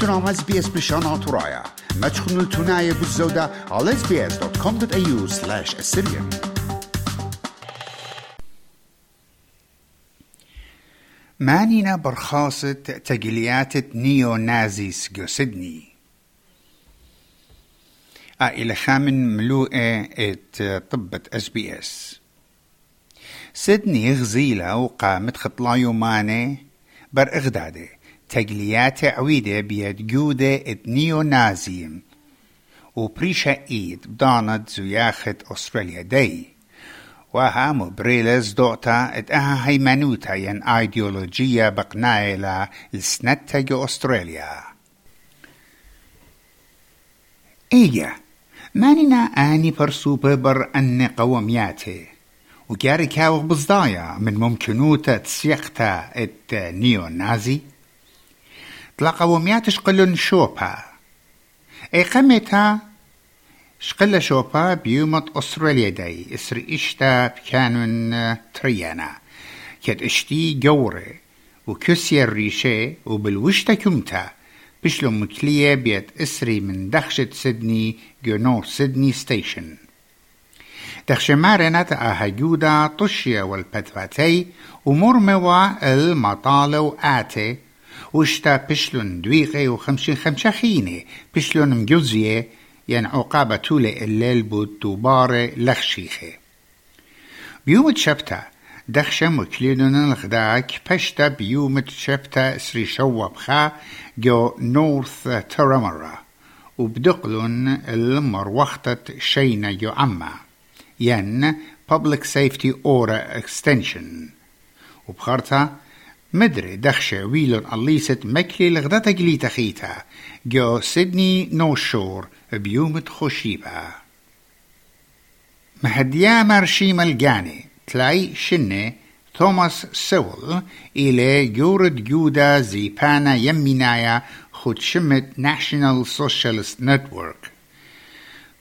تنام اس بي اس بشان ترايا ما تخنوا التناية بالزودة على sbs.com.au slash assyrian. مانينا برخاصة تقليات نيو نازيس جو سيدني إلى خامن ملوءة طبة اس بي اس سيدني غزيلة وقامت خطلا يوماني بر اغدادة. تقليات عويدة بيد جودة ات نيو نازيم وبريشا ايد بدانت زياخت استراليا داي وها مبريلز دوتا ات أها هيمنوتا ين ايديولوجيا بقنايلا السنتا جو استراليا ايجا ماننا اني برسوبة بر ان قومياتي وكاري كاوغ بزدايا من ممكنوتا تسيقتا ات نيو نازي طلا قوميات شقلن شوبا. أي قمتا شقل شوبا بيومت أستراليا داي. إسر إشتا بكانون تريانا. كد إشتي جوري. وكسي الريشة وبالوشتا كمتا. بشلو مكلية بيت إسري من دخشة سيدني جنو سيدني ستيشن. دخش مارنت أهجودا طشيا والبتفاتي ومرموا المطالو آتي وشتا بشلون دويغي وخمشين خمشخيني بشلون مجوزية ين عقابة تولي الليل بود دوباره لخشيخي بيوم تشبتا دخشة مكليدون الغداك بشتا بيوم تشبتا سري شواب خا جو نورث ترامرا. وبدقلون المروختة شينا جو عما. ين Public Safety Order Extension. وبخارتا مدري دخشة ويلون الليست مكلي لغدتا قليتا خيتا. جو سيدني نو شور بيومة خشيبة مهديا مرشيم الجاني تلاي شنة توماس سول إلى جورد جودا زيبانا يمينايا خود شمت ناشونال سوشيالست نتورك.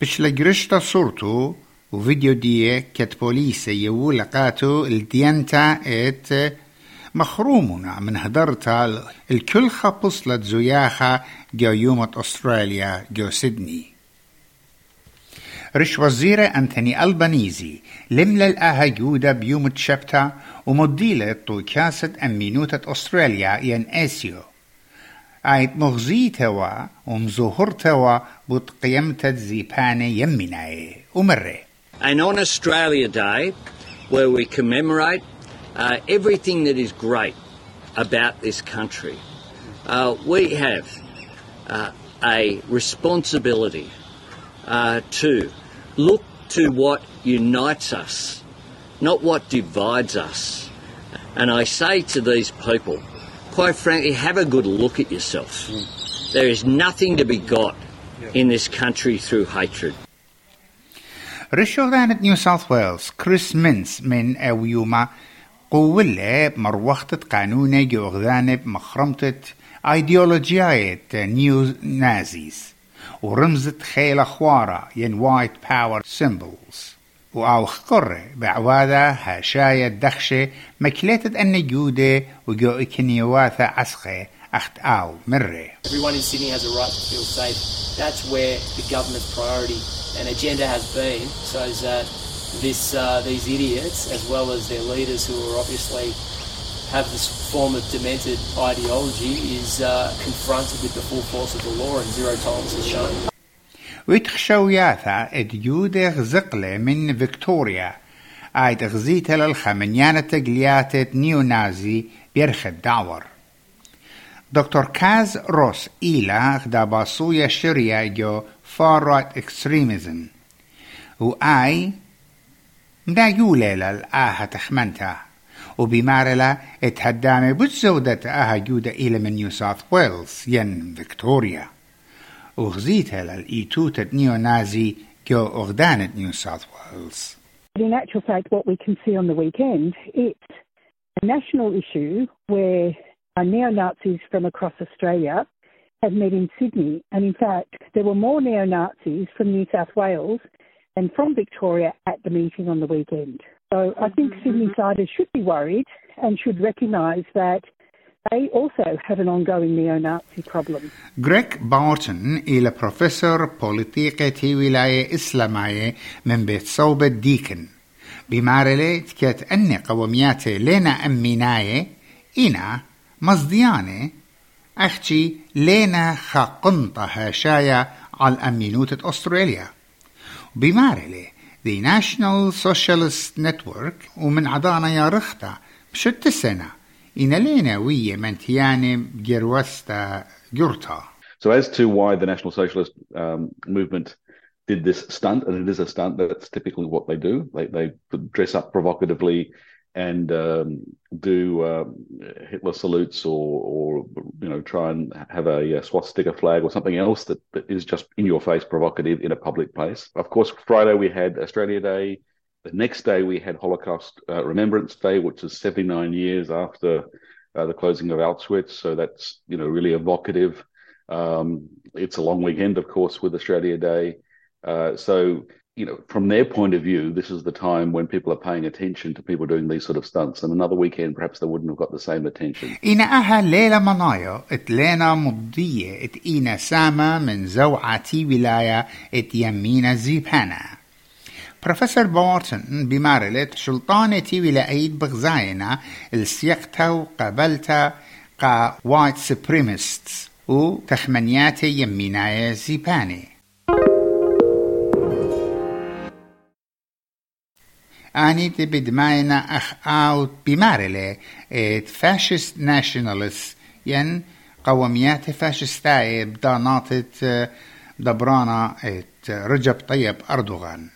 بش لجرشتا صورتو وفيديو دي كت بوليسة يو لقاتو الديانتا ات مخرومنا من هدرتا الكل خبصلت زياخة جو يومة أستراليا جو سيدني. رش وزيرة أنتوني ألبانيزي لملا الآها جودة بيوم شبتا ومديلة طوكاسة أمينوتة أستراليا ين آسيو. آيت مغزيتوا ومزوهرتوا بود قيمتة زيبانة يمناي ومرة. And on Australia Day, where we commemorate uh, everything that is great about this country. Uh, we have uh, a responsibility uh, to look to what unites us, not what divides us. And I say to these people, quite frankly, have a good look at yourself. There is nothing to be got in this country through hatred. Rishoran at New South Wales, Chris Minns, men ewyuma قولة بمروختة قانونة جوغدانة بمخرمتة ايديولوجيات نيو نازيز ورمزت خيل خوارة ين وايت باور سيمبلز وأو خقرة بعوادة هاشاية دخشة مكلتة أن جودة وجو إكنيواثة عسخة أخت آو مرة Everyone in Sydney has a right to feel safe. That's where the government's priority and agenda has been, so that this uh, these idiots, as well as their leaders, who are obviously have this form of demented ideology, is uh, confronted with the full force of the law, and zero tolerance is shown. ويتخشوياثا اديودة غزقلة من فيكتوريا آيت غزيتها للخمنيانة تقليات نيو نازي بيرخد دعور دكتور كاز روس إيلا خدا باسويا شريا جو far right extremism وآي مدا يولي للآها تخمنتا وبمارلا اتهدامي بتزودة آها جودة إلى من نيو ساوث ويلز ين فيكتوريا وغزيتها للإيتوتة نيو نازي جو أغدانة نيو ساوث ويلز In actual fact, what we can see on the weekend, it's a national issue where uh, neo-Nazis from across Australia have met in Sydney. And in fact, there were more neo-Nazis from New South Wales and from Victoria at the meeting on the weekend. So I think Sydney siders should be worried and should recognise that they also have an ongoing neo-Nazi problem. غريك بارتون إلى بروفيسور بوليتيقة ولاية إسلامية من بيت صوبة ديكن بمارلي تكت أني قوميات لنا أميناية إنا مصديانة أختي لنا خاقنطة هاشايا على أمينوت أستراليا بمارلي The National Socialist Network ومن عضانا يا رختا بشت السنة إن لينا ويا منتياني جروستا جرتا So as to why the National Socialist um, movement did this stunt, and it is a stunt, that's typically what they do. They, they dress up provocatively and um, do um, Hitler salutes or, or, you know, try and have a, a, swastika flag or something else that, that is just in your face provocative in a public place. Of course, Friday we had Australia Day. The next day we had Holocaust uh, Remembrance Day, which is 79 years after uh, the closing of Auschwitz. So that's, you know, really evocative. Um, it's a long weekend, of course, with Australia Day. Uh, so you know, from their point of view, this is the time when people are paying attention to people doing these sort of stunts. And another weekend, perhaps they wouldn't have got the same attention. إنا أها ليلة منايا اتلينا مضية ات إينا سامة من زوعتي ولاية ات يمينا زيبانا بروفيسور بورتون بمارلت شلطانتي ولايد بغزاينا السيقتا وقبلتا قا وايت سبريمستس وتخمنياتي يمينايا زيباني عنيدة بمعنى أخ أوت بمارلة فاشست ناشنالس ين قوميات فاشستاي بداناتة دبرانا رجب طيب أردوغان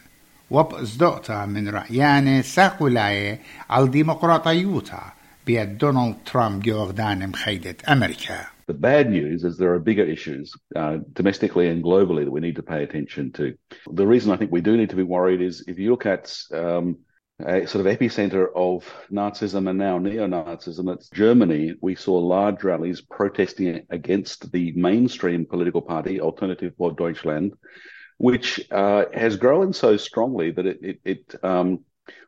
وبصدقتا من رأيانة ساقولاي على ديمقراطيوتا بيد دونالد ترامب جوغدان مخيدة أمريكا The bad news is there are bigger issues uh, domestically and globally that we need to pay attention to. The reason I think we do need to be worried is if you look at um, a sort of epicenter of Nazism and now neo-Nazism, it's Germany. We saw large rallies protesting against the mainstream political party, Alternative for Deutschland, which uh, has grown so strongly that it, it, it um,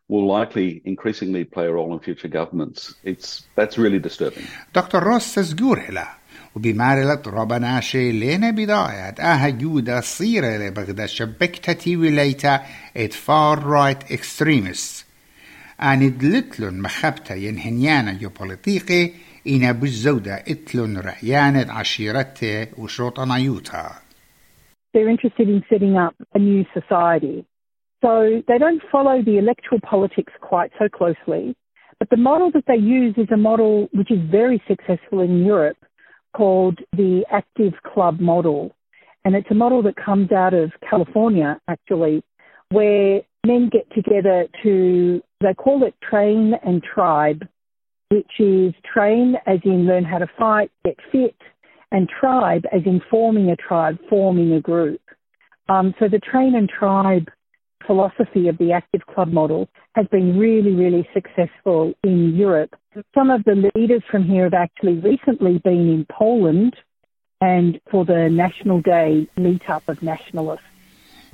will likely increasingly play a role in future governments. It's that's really disturbing. Dr. Ross says Gurhila وبمارلة ربناشي لين بداية آها جودة صيرة لبغدا شبكتتي وليتا ات فار رايت اكستريمست أني دلتلن مخبتا ينهنيانا جوبوليتيقي إنا بالزودة اتلن رعيانة عشيرته وشوطنا يوتا They're interested in setting up a new society. So they don't follow the electoral politics quite so closely. But the model that they use is a model which is very successful in Europe called the Active Club model. And it's a model that comes out of California, actually, where men get together to, they call it train and tribe, which is train as in learn how to fight, get fit, and tribe as in forming a tribe, forming a group. Um, so the train and tribe philosophy of the active club model has been really, really successful in Europe. Some of the leaders from here have actually recently been in Poland and for the National Day meetup of nationalists.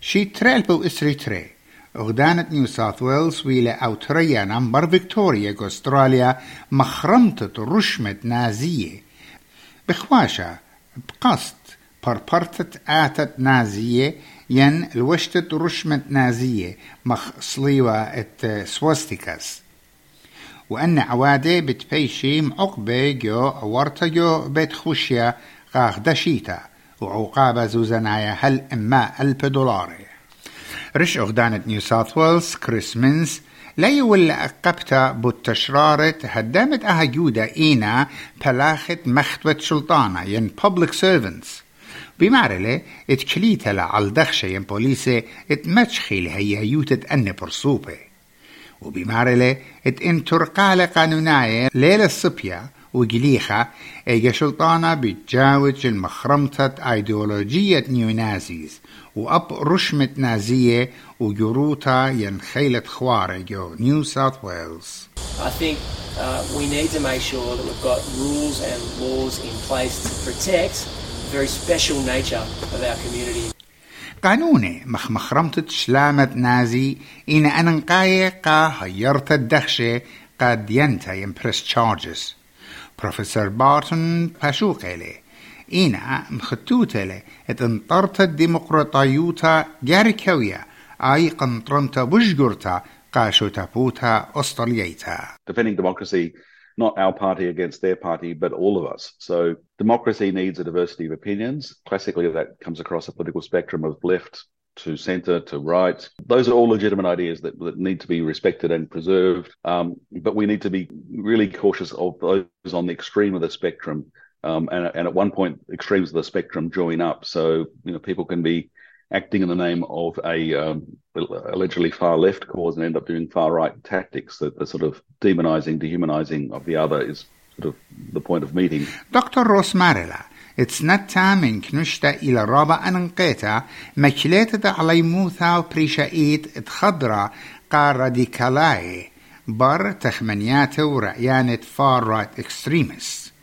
She trelbu is tre. Ogdanet New South Wales wile awtrija nambar Victoria Australia maħramtet rushmet nazije. Bixwaxa, bqast parpartet atat nazije ين الوشتت رشمة نازية مخ صليوة ات سواستيكاس وأن عوادة بتبيشي معقبة جو ورتا جو بيت خوشيا غاخ دشيتا. وعقابة زوزنايا هل إما ألف دولار رش أغدانة نيو ساوث ويلز كريس مينز لا يولى أقبتا بوتشرارة هدامت أها جودة إينا بلاخت مختوة سلطانة ين public servants. بمعرلة اتكليتا على دخشة ين بوليسة اتمتشخي لهي يوتت أن برصوبة وبمعرلة ات انترقالة قانوناية ليلة الصبية وجليخة ايجا سلطانة بتجاوز المخرمتة ايديولوجية نيونازيز وأب رشمة نازية وجروتا ينخيلة خوارة جو نيو ساوث ويلز I think uh, we need to make sure that we've got rules and laws in place to protect the very special nature of our community. قانوني مخ مخرمتة شلامة نازي إن أننقاية قا هيرت الدخشة قد ينتا يمبرس تشارجز بروفيسور بارتون باشوقيلي إينا مختوتلي إت انطرت الديمقراطيوتا جاركوية أي قنطرمتا بشجرتا قاشو تابوتا أسترليتا Defending democracy not our party against their party, but all of us. So democracy needs a diversity of opinions. Classically, that comes across a political spectrum of left to centre to right. Those are all legitimate ideas that, that need to be respected and preserved. Um, but we need to be really cautious of those on the extreme of the spectrum. Um, and, and at one point, extremes of the spectrum join up. So, you know, people can be acting in the name of a um, allegedly far left cause and end up doing far right tactics. That the sort of demonizing, dehumanizing of the other is sort of the point of meeting. دكتور روس ماريلا اتسنتا من كنشتا إلى رابع أنقيتا مكليتا علي موثا وبريشايت اتخضرا قار راديكالاي بر تخمنياته ورأيانة فار رايت اكستريمست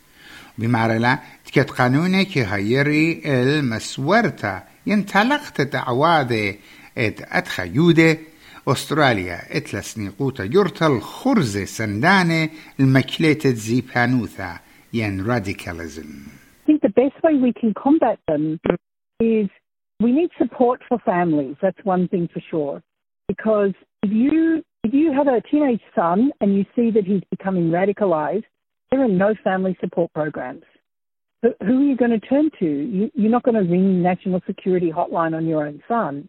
بمارلا تكت قانوني كي هيري المسورتا ينتلقت دعواده ات اتخا يوده استراليا اتلسني قوتا يرتا الخرزة سندانة المكليتة زيبانوثا ين راديكاليزم I think the best way we can combat them is we need support for families. That's one thing for sure. Because if you if you have a teenage son and you see that he's becoming radicalized, there are no family support programs. Who are you going to turn to? You, you're not going to ring National Security Hotline on your own son.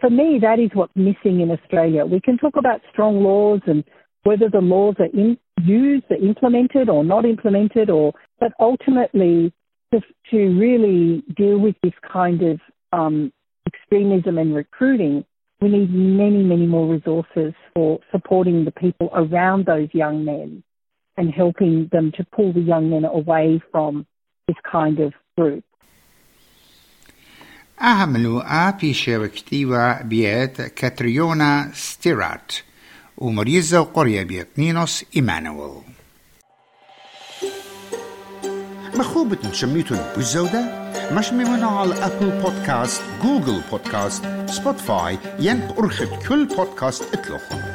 For me, that is what's missing in Australia. We can talk about strong laws and whether the laws are in, used, are implemented or not implemented, or but ultimately to, to really deal with this kind of um, extremism and recruiting, we need many, many more resources for supporting the people around those young men and helping them to pull the young men away from this kind of group. أعملوا آبي شبكتيوا بيت كاتريونا ستيرات ومريزة وقرية بيت نينوس إيمانويل مخوبة شميتون بالزودة مش ممنوع على أبل بودكاست جوجل بودكاست سبوتفاي ين أرخد كل بودكاست اطلقهم